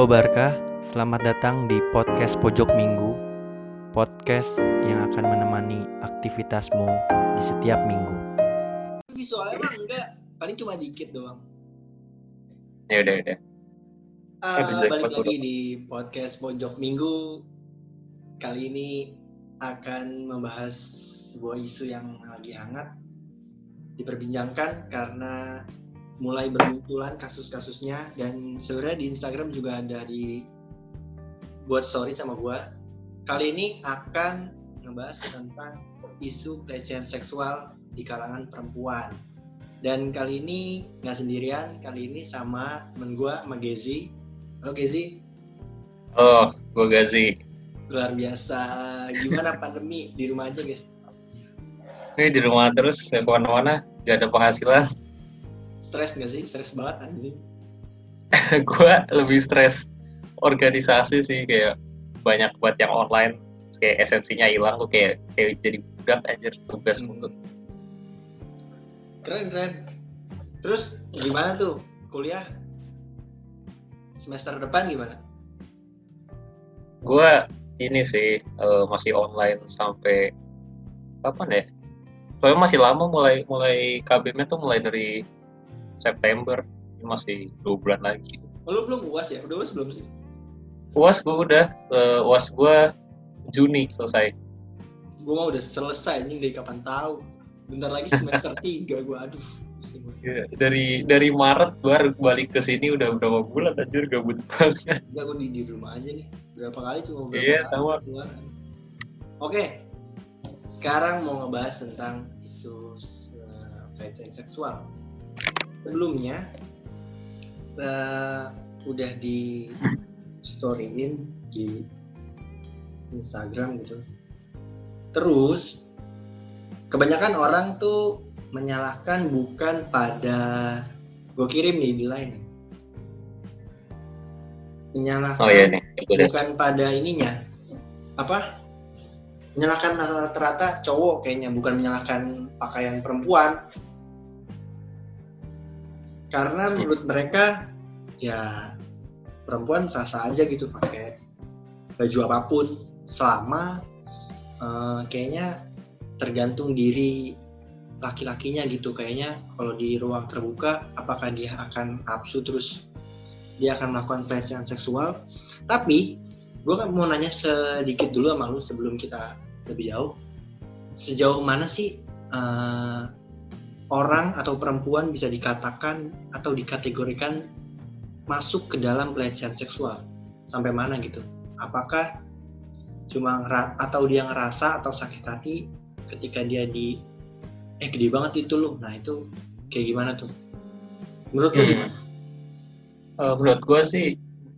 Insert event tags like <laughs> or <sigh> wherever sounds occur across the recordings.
Gua Barkah, selamat datang di podcast Pojok Minggu. Podcast yang akan menemani aktivitasmu di setiap minggu. Visualnya mah enggak, paling cuma dikit doang. Ya udah udah. Uh, Eh, balik lagi di podcast Pojok Minggu. Kali ini akan membahas sebuah isu yang lagi hangat Diperbincangkan karena mulai bermunculan kasus-kasusnya. Dan sebenarnya di Instagram juga ada di buat story sama gua. Kali ini akan ngebahas tentang isu pelecehan seksual di kalangan perempuan. Dan kali ini nggak sendirian kali ini sama temen gue sama Gezi. Halo Gezi. Oh, gue Gazi. luar biasa. Gimana pandemi? Di rumah aja guys Ini di rumah terus, nggak ke mana-mana, gak ada penghasilan. Stres nggak sih stres banget anjing <laughs> gue lebih stres organisasi sih, kayak banyak buat yang online. Kayak esensinya hilang, gue kayak, kayak jadi budak aja tugas Hmm. mulu. keren keren terus gimana tuh kuliah semester depan gimana Gue ini sih eh, masih online sampai kapan ya? Soalnya masih lama mulai mulai KBM tuh mulai dari September, ini masih dua bulan lagi. oh, lu belum uas ya udah uas belum sih UAS gue udah, eh, UAS gue Juni selesai. gue mah udah selesai ini dari kapan tahu bentar lagi semester <laughs> 3 gue aduh. Iya, dari dari Maret baru balik ke sini udah berapa bulan anjir gabut banget. Enggak, gue di, di rumah aja nih. Berapa kali cuma berapa Iya, kali sama. keluar. Oke, sekarang mau ngebahas tentang isu uh, pelecehan seksual. Sebelumnya, uh, udah di storyin di Instagram gitu. Terus, kebanyakan orang tuh menyalahkan bukan pada gue kirim nih di line nih. menyalahkan Oh iya nih, bukan pada ininya apa menyalahkan rata-rata cowok kayaknya bukan menyalahkan pakaian perempuan karena menurut mereka ya perempuan sah-sah aja gitu pakai baju apa pun. Selama eh, kayaknya tergantung diri laki-lakinya gitu. Kayaknya kalau di ruang terbuka apakah dia akan nafsu terus dia akan melakukan pelecehan seksual? Tapi gue kan mau nanya sedikit dulu sama lu sebelum kita lebih jauh. Sejauh mana sih eh, orang atau perempuan bisa dikatakan atau dikategorikan masuk ke dalam pelecehan seksual. Sampai mana gitu? Apakah cuma atau dia ngerasa atau sakit hati ketika dia di eh gede banget itu lu nah itu kayak gimana tuh? Menurut Hmm. gimana? Eh, menurut gue sih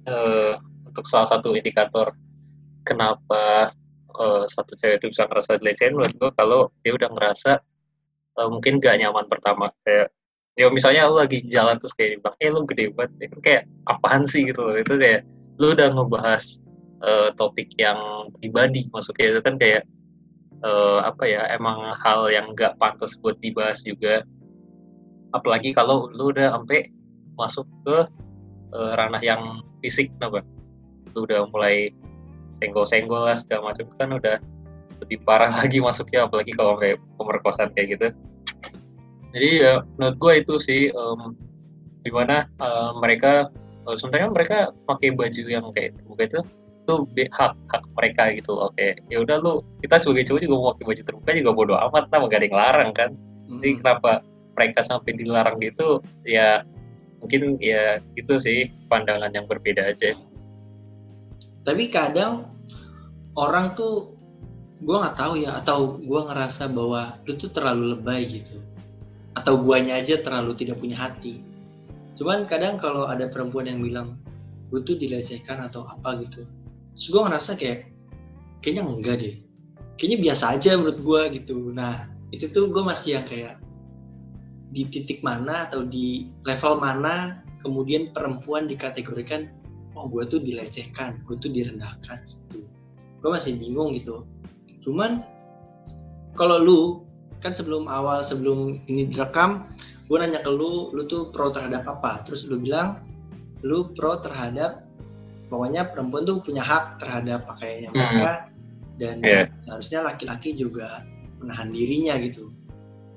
eh, untuk salah satu indikator kenapa eh, satu cewek itu bisa ngerasa dilecehin menurut gue kalau dia udah ngerasa eh, mungkin gak nyaman pertama kayak ya misalnya lu lagi jalan terus kayak bilang eh lu gede banget ya kan kayak apaan sih? gitu loh. Itu kayak lu udah ngebahas eh, topik yang pribadi maksudnya itu kan kayak eh, apa ya emang hal yang gak pantas buat dibahas juga. Apalagi kalau lu udah sampai masuk ke eh, ranah yang fisik kenapa? Lu udah mulai senggol-senggol lah segala macam kan udah lebih parah <laughs> lagi masuknya apalagi kalau kayak pemerkosaan kayak gitu. Jadi ya menurut gue itu sih em, di mana eh, mereka eh, sebenarnya mereka pakai baju yang kayak terbuka itu itu be- hak hak mereka gitu loh. Kayak ya udah lu kita sebagai cowok juga mau pakai baju terbuka juga bodo amat lah gak ada yang larang kan. Jadi Hmm. kenapa mereka sampai dilarang gitu ya mungkin ya itu sih pandangan yang berbeda aja. Tapi kadang orang tuh gue nggak tahu ya atau gue ngerasa bahwa lu tuh terlalu lebay gitu. Atau guanya aja terlalu tidak punya hati. Cuman kadang kalau ada perempuan yang bilang lu tuh dilecehkan atau apa gitu terus gue ngerasa kayak kayaknya enggak deh. Kayaknya biasa aja menurut gue gitu. Nah itu tuh gue masih yang kayak di titik mana atau di level mana kemudian perempuan dikategorikan oh gue tuh dilecehkan gue tuh direndahkan gitu. Gue masih bingung gitu cuman kalau lu kan sebelum awal sebelum ini direkam gue nanya ke lu lu tuh pro terhadap apa terus lu bilang lu pro terhadap pokoknya perempuan tuh punya hak terhadap pakaiannya Hmm. mereka dan Iya. seharusnya laki-laki juga menahan dirinya gitu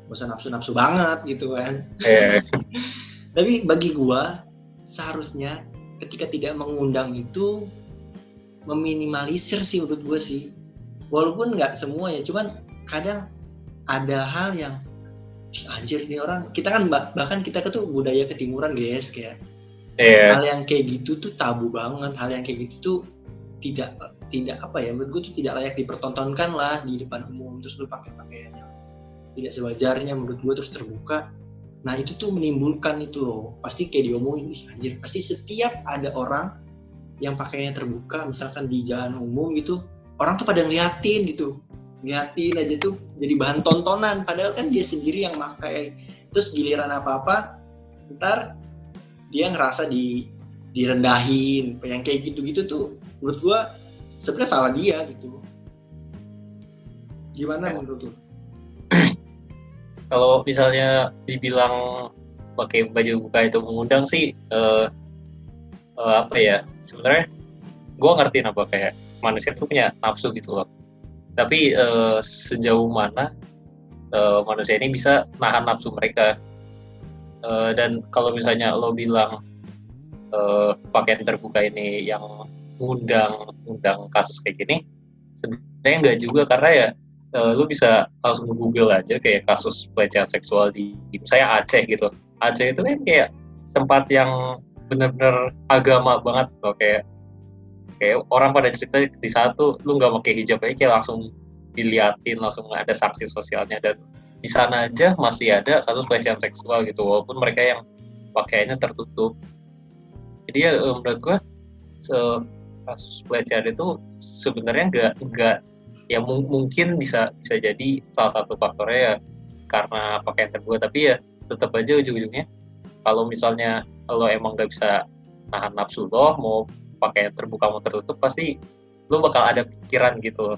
Gak usah nafsu-nafsu banget gitu kan Iya. <laughs> tapi bagi gua seharusnya ketika tidak mengundang itu meminimalisir sih menurut gua sih walaupun nggak semua ya cuman kadang ada hal yang "Ih, anjir ini orang kita kan bah- bahkan kita tuh budaya ketimuran guys kayak Iya. hal yang kayak gitu tuh tabu banget hal yang kayak gitu tuh tidak tidak apa ya menurut gue tuh tidak layak dipertontonkan lah di depan umum terus lu pakai pakaian yang tidak sewajarnya menurut gue terus terbuka nah itu tuh menimbulkan itu loh pasti kayak diomongin "Ih, anjir pasti setiap ada orang yang pakaiannya terbuka misalkan di jalan umum gitu orang tuh pada ngeliatin gitu ngeliatin aja tuh jadi bahan tontonan padahal kan dia sendiri yang pakai terus giliran apa apa ntar dia ngerasa di direndahin yang kayak gitu-gitu tuh menurut gua sebenarnya salah dia gitu gimana menurut lu? <clears throat> Kalau misalnya dibilang pakai baju buka itu mengundang sih eh, eh, apa ya? Sebenarnya gue ngerti apa kayak manusia tuh punya nafsu gitu loh. Tapi eh, sejauh mana eh, manusia ini bisa nahan nafsu mereka? Eh, dan kalau misalnya lo bilang eh, pakaian terbuka ini yang undang undang kasus kayak gini, sebenarnya enggak juga karena ya eh, lu bisa langsung Google aja kayak kasus pelecehan seksual di misalnya Aceh gitu. Aceh itu kan kayak tempat yang bener-bener agama banget loh kayak kayak orang pada cerita di satu lu nggak pakai hijab aja kayak langsung diliatin langsung ada sanksi sosialnya. Dan di sana aja masih ada kasus pelecehan seksual gitu walaupun mereka yang pakaiannya tertutup. Jadi ya eh, menurut gua se- kasus pelecehan itu sebenarnya nggak nggak ya mung- mungkin bisa bisa jadi salah satu faktornya ya karena pakaian terbuka. Tapi ya tetap aja ujung-ujungnya kalau misalnya lo emang nggak bisa nahan nafsu lo mau pakaian terbuka mau tertutup pasti lo bakal ada pikiran gitu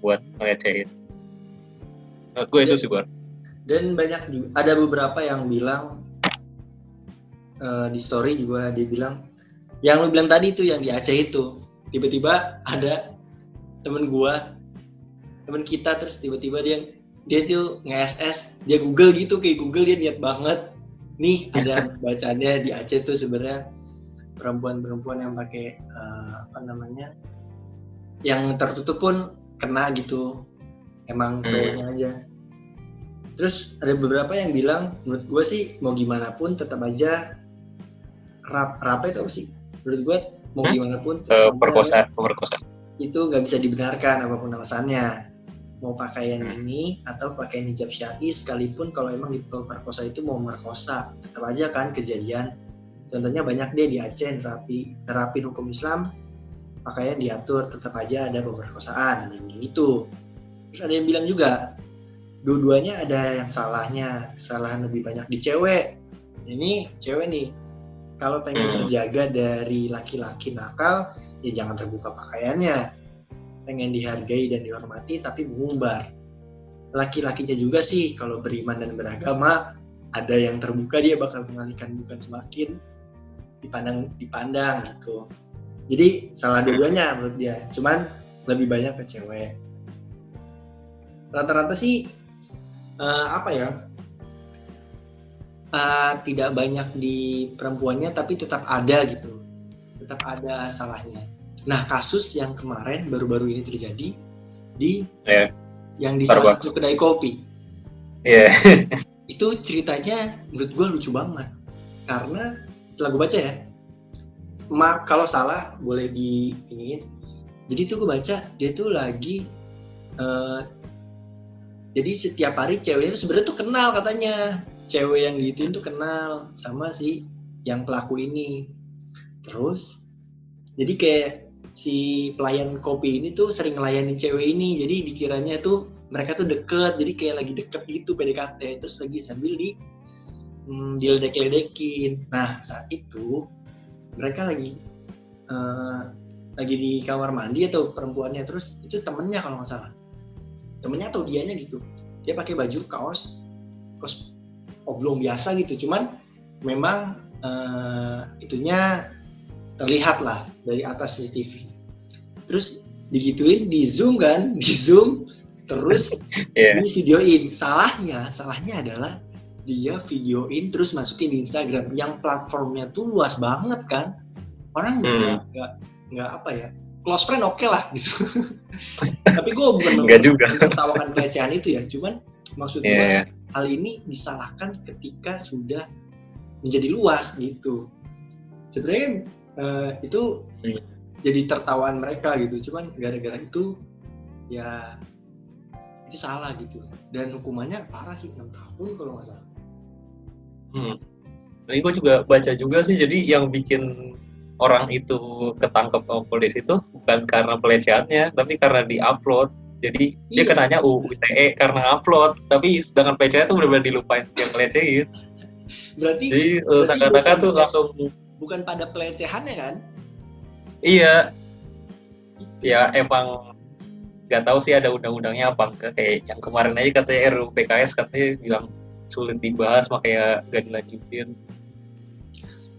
buat ngelecehin. Menurut gue itu sih buat dan banyak juga ada beberapa yang bilang eh, di story juga dia bilang yang lu bilang tadi itu yang di Aceh itu tiba-tiba ada temen gua temen kita terus tiba-tiba dia dia tuh nge-SS dia Google gitu kayak Google dia niat banget. Nih ada <laughs> bacaannya di Aceh tuh sebenarnya perempuan-perempuan yang pakai eh, apa namanya yang tertutup pun kena gitu emang Hmm. cowoknya aja terus ada beberapa yang bilang menurut gue sih mau gimana pun tetap aja rap rap itu apa sih menurut gue mau Hmm? gimana pun Eh, perkosaan pemerkosaan itu nggak bisa dibenarkan apa pun alasannya mau pakaian Hmm. ini atau pakaian hijab syari sekalipun kalau emang diperkosa itu mau merkosa tetap aja kan kejadian contohnya banyak deh di Aceh nerapi nerapin hukum Islam pakaian diatur tetap aja ada pemerkosaan ada yang gitu. Terus ada yang bilang juga dua-duanya ada yang salahnya kesalahan lebih banyak di cewek. Ini cewek nih kalau pengen Hmm. terjaga dari laki-laki nakal ya jangan terbuka pakaiannya. Pengen dihargai dan dihormati tapi mengumbar. Laki-lakinya juga sih kalau beriman dan beragama ada yang terbuka dia bakal mengalihkan bukan semakin dipandang dipandang gitu. Jadi salah dua-duanya menurut dia. Cuman lebih banyak ke cewek. Rata-rata sih eh, apa ya eh, tidak banyak di perempuannya tapi tetap ada gitu. Tetap ada salahnya. Nah kasus yang kemarin baru-baru ini terjadi di Iya. yang di salah satu kedai kopi. Iya. itu ceritanya menurut gue lucu banget. Karena setelah gue baca ya. Ma kalau salah boleh di ini. Jadi tuh gue baca dia tuh lagi eh, jadi setiap hari ceweknya tuh sebenarnya tuh kenal katanya. Cewek yang gituin tuh kenal sama si yang pelaku ini. Terus jadi kayak si pelayan kopi ini tuh sering ngelayanin cewek ini. Jadi dikiranya tuh mereka tuh deket jadi kayak lagi deket gitu PDKT terus lagi sambil di hmm, diledek-ledekin. Nah saat itu mereka lagi eh, lagi di kamar mandi atau perempuannya. Terus itu temennya kalau nggak salah. Temennya atau dianya gitu. Dia pakai baju kaos kaos oblong biasa gitu. Cuman memang eh, itunya terlihat lah dari atas CCTV terus digituin di zoom kan di zoom terus <laughs> Iya. di videoin. Salahnya salahnya adalah dia videoin terus masukin di Instagram yang platformnya tuh luas banget kan orang Hmm. nggak nggak nggak apa ya close friend oke lah gitu <laughs> tapi gue bukan Nggak juga. <laughs> menertawakan pelecehan itu ya cuman maksud gue Iya. hal ini disalahkan ketika sudah menjadi luas gitu sebenarnya eh, itu Hmm. jadi tertawaan mereka gitu cuman gara-gara itu ya itu salah gitu dan hukumannya parah sih 6 tahun kalau nggak salah Hmm. Ini gue juga baca juga sih, jadi yang bikin orang itu ketangkep sama polisi itu bukan karena pelecehannya, tapi karena di-upload. Jadi dia Iya. kenanya UU ITE karena upload, tapi sedangkan pelecehan itu benar-benar dilupain yang pelecehin. berarti Jadi eh, Berarti seakan-akan tuh langsung bukan pada pelecehannya kan iya, ya emang nggak tahu sih ada undang-undangnya apa enggak kayak yang kemarin aja katanya RUU PKS katanya bilang sulit dibahas makanya gak dilanjutin.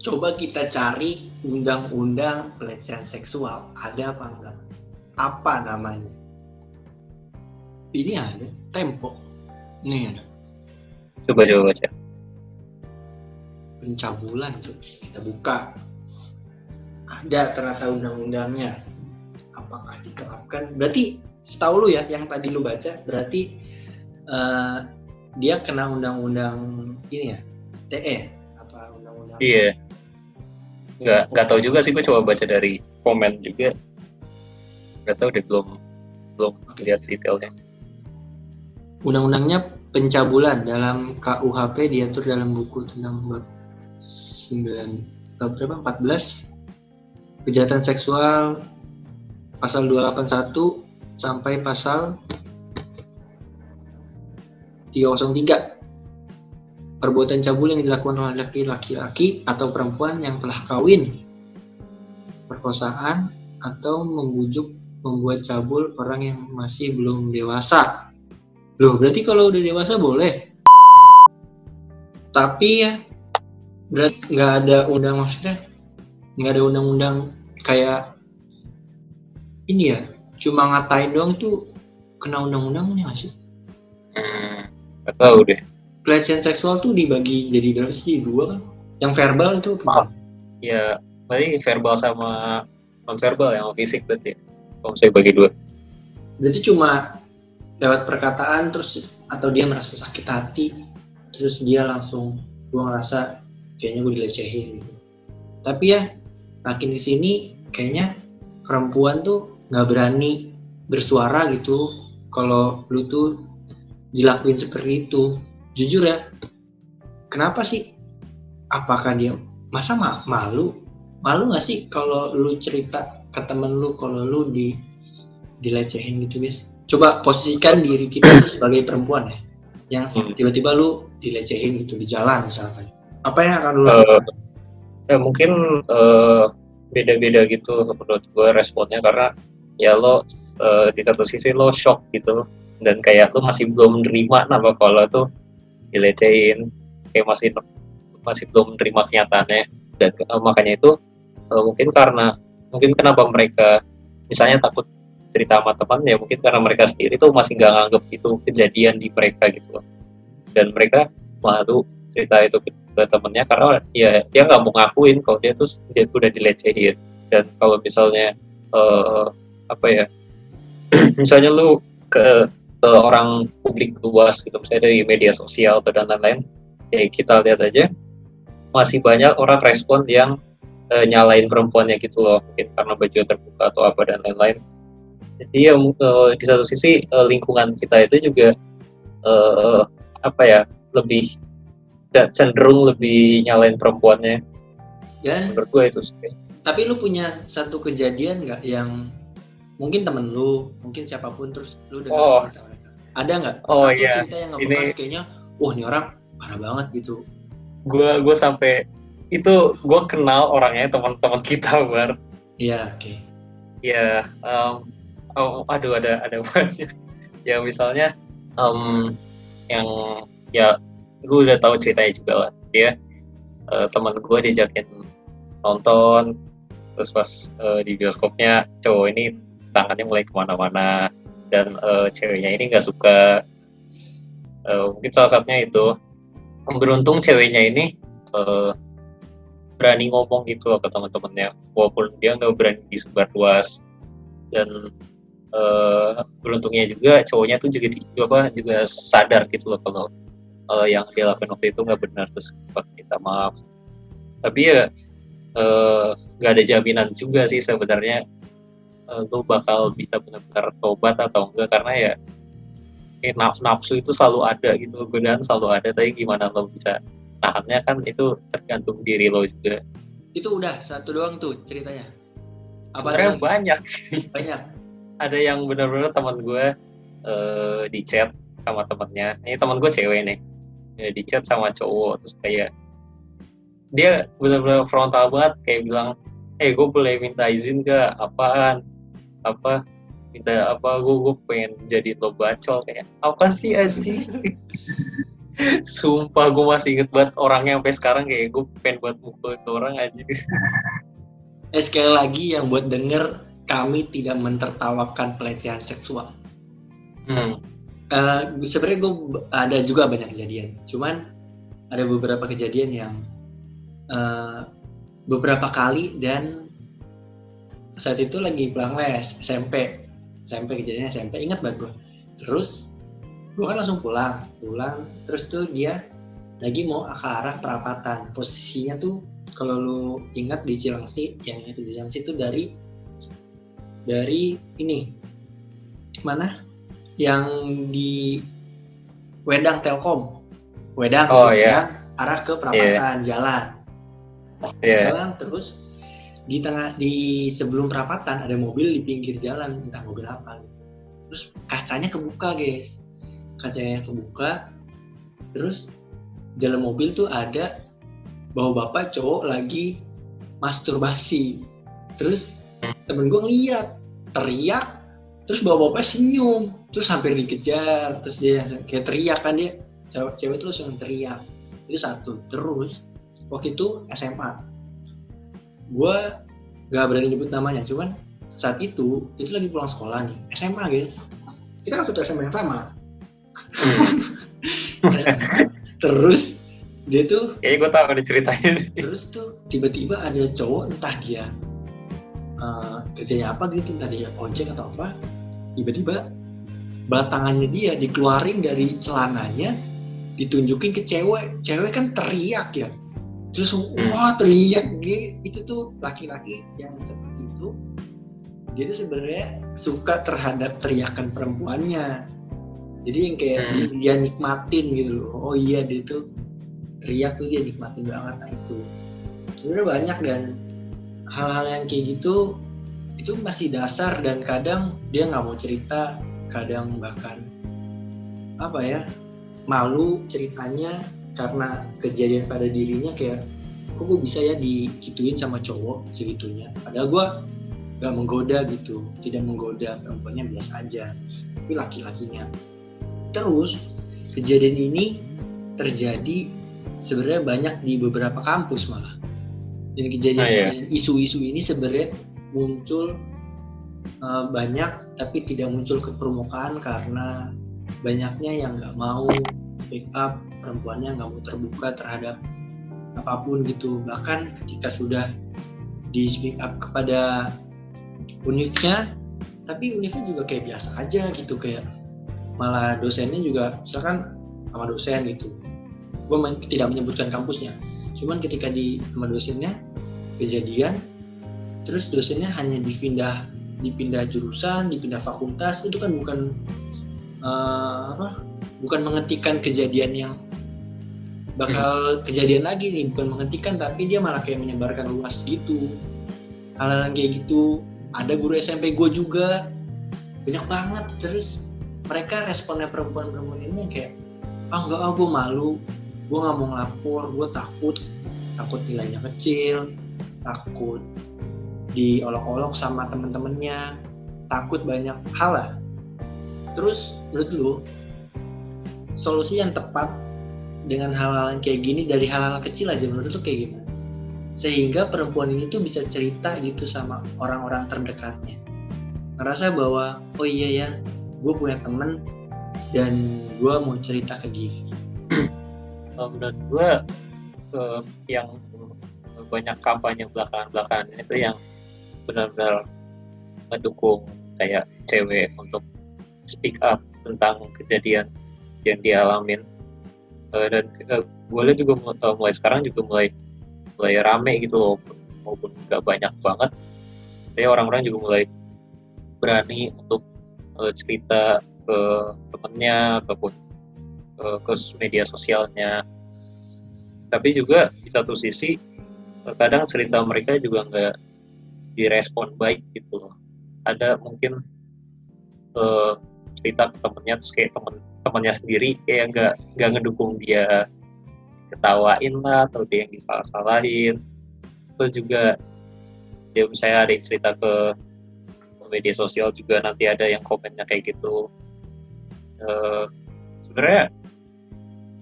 coba kita cari undang-undang pelecehan seksual. Ada apa enggak? Apa namanya? Ini ada tempo. Nih ada. Coba coba baca. pencabulan tuh kita buka. Ada ternyata undang-undangnya. Apakah diterapkan? Berarti setahu lu ya yang tadi lu baca berarti eh, dia kena undang-undang ini ya? TE apa undang-undang? Iya. Nggak nggak tahu juga sih gue coba baca dari komen juga. Nggak tahu deh belum belum lihat detailnya. undang-undangnya pencabulan. Dalam KUHP diatur dalam buku tentang bab 9 bab berapa? 14 kejahatan seksual pasal 281 sampai pasal 303 perbuatan cabul yang dilakukan oleh laki-laki atau perempuan yang telah kawin perkosaan atau membujuk membuat cabul orang yang masih belum dewasa Loh, berarti kalau udah dewasa boleh. Tapi ya, berarti nggak ada undang maksudnya, nggak ada undang-undang kayak ini ya, cuma ngatain doang tuh kena undang-undangnya sih? Hmm, nggak tahu deh. Pelecehan seksual tuh dibagi jadi berapa sih? Dua kan? Yang verbal itu Maaf. Ya, berarti verbal sama non verbal yang fisik berarti. ya. Kalau saya bagi dua. berarti cuma lewat perkataan terus atau dia merasa sakit hati terus dia langsung gua ngerasa kayaknya gue dilecehin gitu tapi ya makin di sini kayaknya perempuan tuh nggak berani bersuara gitu kalau lu tuh dilakuin seperti itu. Jujur ya kenapa sih? Apakah dia masa ma- malu? Malu nggak sih kalau lu cerita ke temen lu kalau lu di dilecehin gitu guys? Coba posisikan diri kita sebagai perempuan ya yang Hmm. tiba-tiba lu dilecehin gitu di jalan misalkan. Apa yang akan lu Eh, lakukan? ya mungkin eh, beda-beda gitu menurut gue responnya karena ya lo eh, di satu sisi lo shock gitu dan kayak lo masih belum menerima apa kalau tuh dilecehin. Kayak masih masih belum menerima kenyataannya. Dan eh, makanya itu eh, mungkin karena mungkin kenapa mereka misalnya takut cerita sama teman ya mungkin karena mereka sendiri tuh masih nggak nganggep itu kejadian di mereka gitu loh. Dan mereka malu cerita itu ke, ke temennya karena ya dia nggak mau ngakuin kalau dia tuh dia tuh udah dilecehin. Dan kalau misalnya eh, apa ya <clears throat> misalnya lu ke, ke orang publik luas gitu misalnya dari media sosial atau dan lain-lain. Ya kita lihat aja. Masih banyak orang respon yang eh, nyalain perempuannya gitu loh mungkin karena baju terbuka atau apa dan lain-lain. Jadi ya eh, di satu sisi eh, lingkungan kita itu juga eh, apa ya lebih cenderung lebih nyalain perempuannya. Dan menurut gue itu sih. Tapi lu punya satu kejadian nggak yang mungkin temen lu mungkin siapa pun terus lu dengar Oh. cerita ada nggak? Oh, iya. cerita yang nggak Ini- kayaknya wah ini orang parah banget gitu. Gue gue sampai itu gue kenal orangnya teman-teman kita bar. Iya oke. Ya em, oh, aduh ada ada <laughs> banyak. Ya misalnya em, yang ya gue udah tahu ceritanya juga lah. Dia eh, teman gue diajakin nonton terus pas uh, di bioskopnya cowok ini tangannya mulai ke mana-mana dan uh, ceweknya ini nggak suka. Uh, mungkin salah satunya itu. Beruntung ceweknya ini uh, berani ngomong gitu loh ke teman-temannya. Walaupun dia nggak berani disebar luas. Dan uh, beruntungnya juga cowoknya tuh juga apa juga sadar gitu loh kalau uh, yang dia lakukan waktu itu nggak benar. Terus minta maaf. Tapi ya nggak uh, ada jaminan juga sih sebenarnya uh, lu bakal bisa benar-benar tobat atau enggak karena ya eh, nafsu itu selalu ada gitu godaan selalu ada tapi gimana lo bisa nahannya kan itu tergantung diri lo juga. Itu udah satu doang tuh ceritanya. Apa sebenarnya banyak sih. Banyak. Ada yang benar-benar teman gue uh, di chat sama temennya. Ini teman gue cewek nih. Ya, di chat sama cowok terus kayak dia benar-benar frontal banget kayak bilang eh hey, gue boleh minta izin gak apaan apa minta apa gue gue pengen jadi lo bacol kayak apa sih anjing? <laughs> Sumpah gue masih inget banget orangnya sampai sekarang kayak gue pengen buat mukul itu orang aja <laughs> eh sekali lagi yang buat denger kami tidak mentertawakan pelecehan seksual. Hmm. uh, sebenarnya gue ada juga banyak kejadian. Cuman ada beberapa kejadian yang uh, beberapa kali dan saat itu lagi pulang les SMP SMP kejadiannya SMP ingat banget gue terus gue kan langsung pulang pulang. Terus tuh dia lagi mau ke arah perapatan. Posisinya tuh kalau lu ingat di Cilengsi yang itu di Cilengsi itu dari dari ini mana? Yang di Wedang Telkom. Wedang oh, yeah. arah ke perapatan yeah. jalan. Yeah. jalan terus di tengah di sebelum perapatan ada mobil di pinggir jalan entah mobil apa gitu. terus kacanya kebuka guys. Kacanya kebuka terus dalam mobil tuh ada bawa bapak cowok lagi masturbasi. Terus temen gue ngeliat teriak terus bawa bapak senyum. Terus hampir dikejar terus dia kayak teriak kan dia. Cewek cewek itu langsung teriak. Itu satu. Terus waktu itu SMA gue gak berani nyebut namanya cuman saat itu itu lagi pulang sekolah nih SMA guys. Kita kan satu SMA yang sama. <laughs> Terus dia tuh kayaknya gue tahu diceritain terus tuh tiba-tiba ada cowok entah dia uh, kerjanya apa gitu entah dia ojek atau apa tiba-tiba batangannya dia dikeluarin dari celananya ditunjukin ke cewek. Cewek kan teriak ya terus hmm. wah teriak. Dia itu tuh laki-laki yang seperti itu dia tuh sebenarnya suka terhadap teriakan perempuannya. Jadi yang kayak hmm. dia nikmatin gitu loh. Oh iya dia tuh teriak tuh dia nikmatin banget. Nah itu sebenarnya banyak dan hal-hal yang kayak gitu itu masih dasar dan kadang dia nggak mau cerita kadang bahkan apa ya malu ceritanya karena kejadian pada dirinya kayak kok gue bisa ya dikituin sama cowok segitunya padahal gue gak menggoda gitu tidak menggoda perempuannya biasa aja tapi laki-lakinya Terus kejadian ini terjadi sebenarnya banyak di beberapa kampus malah. Dan kejadian ah, iya. isu-isu ini sebenarnya muncul uh, banyak tapi tidak muncul ke permukaan karena banyaknya yang nggak mau pick up perempuannya nggak mau terbuka terhadap apa pun gitu. Bahkan ketika sudah di speak up kepada unitnya tapi unitnya juga kayak biasa aja gitu kayak malah dosennya juga misalkan sama dosen gitu. Gue tidak menyebutkan kampusnya cuman ketika di sama dosennya kejadian terus dosennya hanya dipindah dipindah jurusan dipindah fakultas itu kan bukan uh, apa bukan menghentikan kejadian yang bakal hmm. kejadian lagi nih bukan menghentikan tapi dia malah kayak menyebarkan luas gitu. Hal-hal kayak gitu. Ada guru SMP gue juga. Banyak banget. Terus mereka responnya perempuan-perempuan ini kayak ah enggak ah gue malu. Gue nggak mau ngelapor. Gue takut. Takut nilainya kecil. Takut diolok-olok sama temen-temennya. Takut banyak hal lah. Terus menurut lu solusi yang tepat dengan hal-hal yang kayak gini dari hal-hal kecil aja menurut lu kayak gimana? Sehingga perempuan ini tuh bisa cerita gitu sama orang-orang terdekatnya. Ngerasa bahwa oh iya ya gue punya temen dan gue mau cerita ke dia. <clears throat> Uh, menurut gue uh, yang banyak kampanye belakangan-belakangan itu yang benar-benar mendukung kayak cewek untuk speak up tentang kejadian yang dialamin uh, dan uh, gue lihat juga uh, mulai sekarang juga mulai mulai rame gitu loh maupun nggak banyak banget. Tapi orang-orang juga mulai berani untuk uh, cerita ke temennya ataupun uh, ke media sosialnya. Tapi juga di satu sisi kadang cerita mereka juga nggak direspon baik gitu loh. Ada mungkin uh, cerita ke temennya terus kayak temen temennya sendiri kayak nggak nggak ngedukung dia ketawain lah atau dia yang disalah-salahin. Terus juga dia misalnya ada yang cerita ke media sosial juga nanti ada yang komennya kayak gitu. Uh, sebenarnya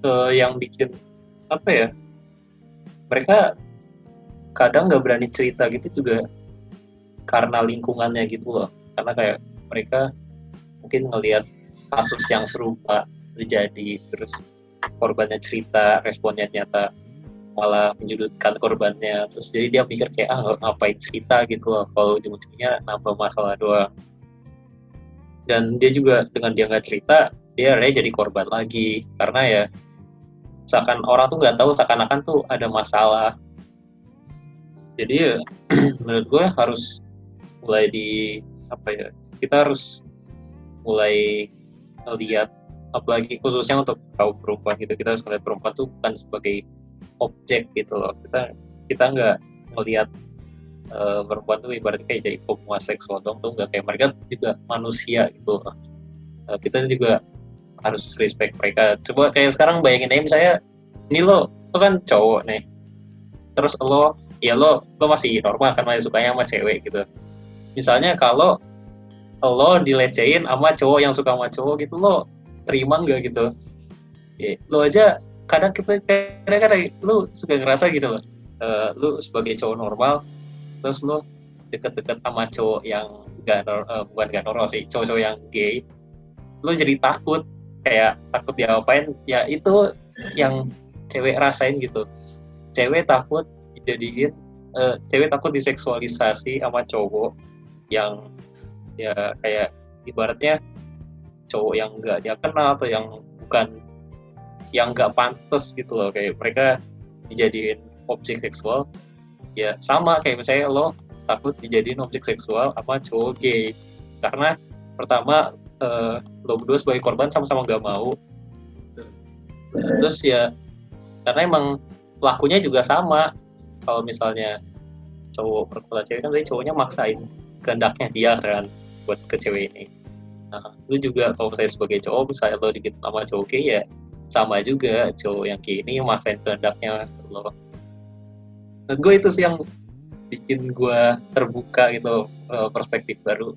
uh, yang bikin apa ya mereka kadang nggak berani cerita gitu juga karena lingkungannya gitu loh. Karena kayak mereka mungkin ngelihat kasus yang serupa terjadi terus korbannya cerita responnya nyata malah menjudutkan korbannya. Terus jadi dia mikir kayak ah ngapain cerita gitu loh. Kalau ujung-ujungnya nambah masalah doang. Dan dia juga dengan dia nggak cerita dia akhirnya jadi korban lagi. Karena ya seakan orang tuh nggak tahu seakan-akan tuh ada masalah. Jadi ya <clears throat> menurut gue harus mulai di apa ya kita harus mulai lihat apalagi khususnya untuk kaum perempuan gitu. Kita harus melihat perempuan tuh bukan sebagai objek gitu loh. Kita kita nggak melihat uh, perempuan tuh ibaratnya kayak jadi pemuas seksual dong tuh nggak. Kayak mereka juga manusia gitu loh. Uh, kita juga harus respect mereka. Coba kayak sekarang bayangin aja misalnya ini lo lo kan cowok nih. Terus lo ya lo lo masih normal kan masih sukanya sama cewek gitu. Misalnya kalau lo dilecehin sama cowok yang suka sama cowok gitu lo terima nggak gitu? Ya, lo aja kadang kita kadang-kadang lu suka ngerasa gitu loh uh, lu sebagai cowok normal terus lu deket-deket sama cowok yang gak uh, bukan gak normal sih cowok-cowok yang gay lu jadi takut kayak takut diapain ya itu yang cewek rasain gitu. Cewek takut dijadiin uh, cewek takut diseksualisasi sama cowok yang ya kayak ibaratnya cowok yang nggak dia kenal atau yang bukan yang nggak pantas gitu loh. Kayak mereka dijadiin objek seksual ya sama kayak misalnya lo takut dijadiin objek seksual sama cowok gay. Karena pertama uh, lo berdua sebagai korban sama-sama nggak mau. Terus ya karena emang pelakunya juga sama. Kalau misalnya cowok perkosa cewek kan cowoknya maksain kehendaknya dia kan buat ke cewek ini Nah, lu juga kalau saya sebagai cowok, misalnya lo dikit sama cowok kayak ya sama juga cowok yang kayak ini maksain kehendaknya lo. Nah, gue itu sih yang bikin gue terbuka gitu eh, perspektif baru.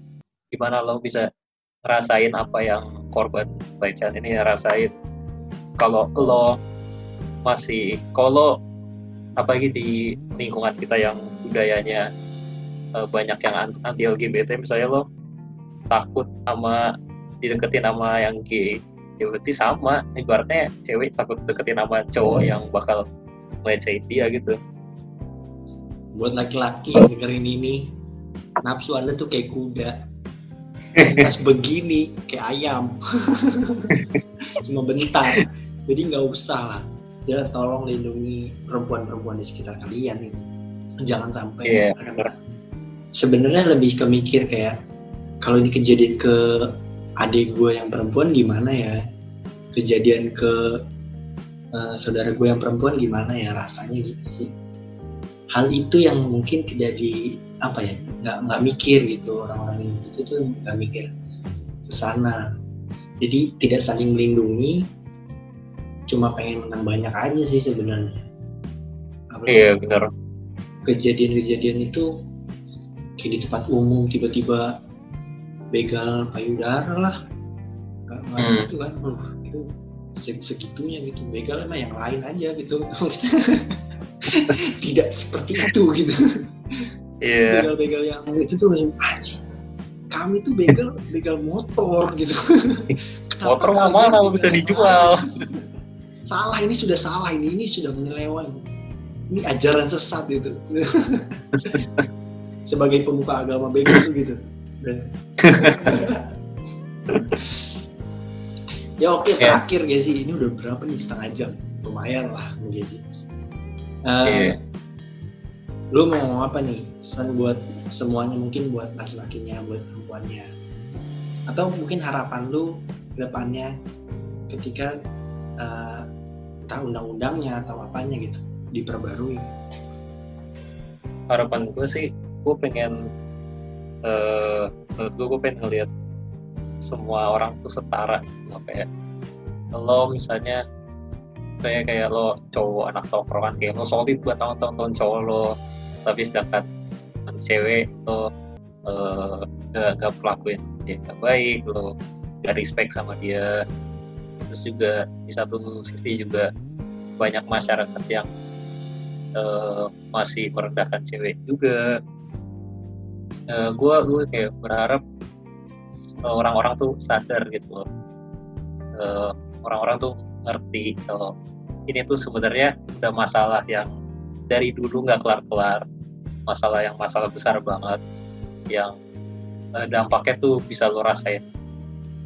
Gimana lo bisa ngerasain apa yang korban pelecehan ini rasain. Kalau lo masih, kalau apalagi di lingkungan kita yang budayanya eh, banyak yang anti LGBT misalnya lo takut sama dideketin sama yang gay ya berarti sama. Ibaratnya cewek takut deketin sama cowok yang bakal ngelecehin dia gitu. Buat laki-laki yang dengerin ini nafsu anda tuh kayak kuda. Pas begini kayak ayam. <laughs> Cuma bentar. Jadi nggak usah lah. Jelas tolong lindungi perempuan-perempuan di sekitar kalian ini jangan sampai yeah, sebenarnya lebih kemikir kayak kalau ini kejadian ke adik gue yang perempuan gimana ya? Kejadian ke uh, saudara gue yang perempuan gimana ya rasanya gitu sih? Hal itu yang mungkin tidak di apa ya nggak nggak mikir gitu. Orang-orang gitu tuh nggak mikir ke sana. Jadi tidak saling melindungi cuma pengen menang banyak aja sih sebenarnya. Iya benar. kejadian-kejadian itu kayak di tempat umum tiba-tiba begal payudara lah. Nggak hmm. gitu kan. Uh, itu segitunya gitu. Begal emang yang lain aja gitu. <laughs> Tidak seperti itu gitu. Iya. begal-begal yang itu tuh anjing kami tuh begal begal motor gitu. Motor kalian mana begal bisa yang dijual. salah ini sudah salah ini ini sudah menyeleweng. Ini ajaran sesat gitu. <laughs> Sebagai pemuka agama begal tuh gitu <laughs> ya oke Ya. terakhir Gezi. Ini udah berapa nih? Setengah jam. Lumayan lah Gezi. Eh, Iya. lu mau ngomong apa nih? Pesan buat semuanya mungkin buat laki-lakinya buat perempuannya. Atau mungkin harapan lu ke depannya ketika eh, entah undang-undangnya atau apanya gitu diperbarui. Harapan gue sih gue pengen eh menurut gue gue pengen ngeliat semua orang tuh setara gitu. kayak lo misalnya kayak kayak lo cowok anak tongkrongan kayak lo solid buat tahun-tahun cowok lo. Tapi sedangkan cewek lo eh, gak, gak pelakuin dia gak baik lo gak respect sama dia. Terus juga di satu sisi juga banyak masyarakat yang eh, masih merendahkan cewek juga gue gue kayak berharap eh, orang-orang tuh sadar gitu loh. Eh, orang-orang tuh ngerti kalau ini tuh sebenarnya udah masalah yang dari dulu nggak kelar-kelar masalah yang masalah besar banget yang eh, dampaknya tuh bisa lo rasain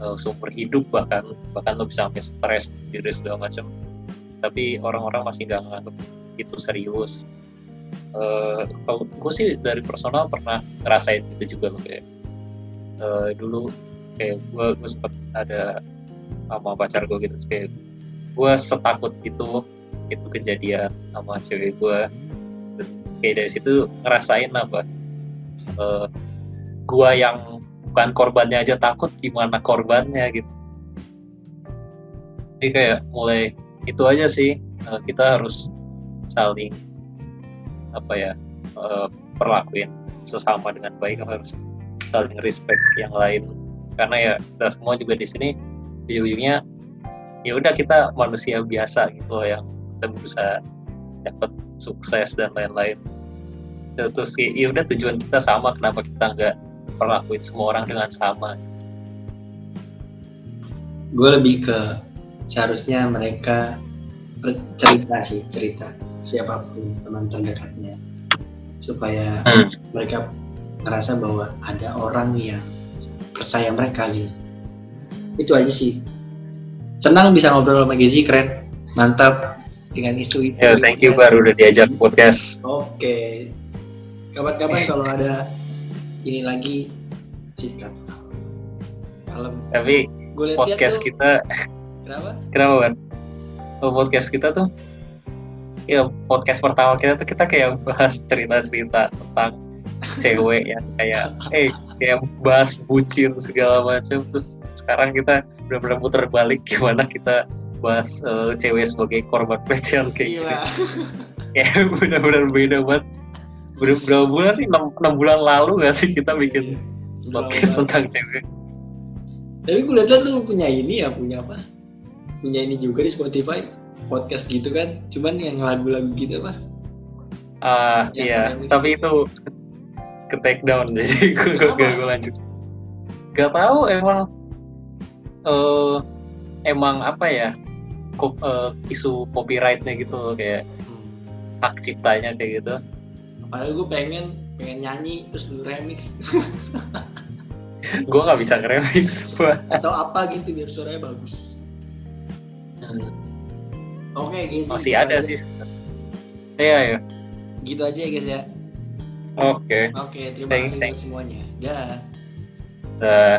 eh, seumur hidup bahkan bahkan lo bisa sampai stres diri segala macam tapi orang-orang masih nggak nganggap itu serius Eh, kalau gue sih dari personal pernah ngerasain itu juga loh kayak eh, dulu kayak gue gue sempat ada sama pacar gue gitu kayak gue setakut itu itu kejadian sama cewek gue Dan kayak dari situ ngerasain apa eh gue yang bukan korbannya aja takut gimana korbannya gitu. Jadi kayak mulai itu aja sih eh, kita harus saling apa ya eh, perlakuin sesama dengan baik harus saling respect yang lain. Karena ya kita semua juga di sini ujung-ujungnya ya udah kita manusia biasa gitu loh yang kita berusaha dapat sukses dan lain-lain. Terus ya udah tujuan kita sama kenapa kita nggak perlakuin semua orang dengan sama? Gue lebih ke seharusnya mereka cerita sih cerita siapa pun teman terdekatnya supaya Hmm. mereka merasa bahwa ada orang yang percaya mereka gitu. Itu aja sih. Senang bisa ngobrol sama Gizi keren. Mantap dengan isu-isu. Ya thank you baru udah diajak podcast. Oke. Kapan-kapan kalau ada ini lagi sikat. Kalau tapi gue podcast tuh. kita kenapa? <laughs> kenapa kan podcast kita tuh ya podcast pertama kita tuh kita kayak bahas cerita-cerita tentang cewek yang kayak eh kayak bahas bucin segala macam. Terus sekarang kita benar-benar putar balik gimana kita bahas eh, cewek sebagai korban pelecehan kayak gitu iya kayak <laughs> benar-benar beda banget. Ber- berapa bulan sih? 6, bulan lalu gak sih kita bikin Iya. podcast tentang cewek? Tapi gue lihat lu punya ini ya, punya apa? Punya ini juga di Spotify, podcast gitu kan. Cuman yang lagu-lagu gitu apa? ah Yang iya tapi itu ke take down jadi <laughs> gue gak, Kenapa? gue lanjut gak tahu emang eh emang apa ya ko- eh, isu copyrightnya gitu loh kayak hak ciptanya kayak gitu Padahal gue pengen pengen nyanyi terus lu remix <laughs> gue nggak bisa ngeremix atau apa gitu biar suaranya bagus. Oke guys. masih gitu ada aja. sih iya ya Gitu aja ya guys ya. oke Oke, terima Thank- kasih thank- buat semuanya. Dah. Dah.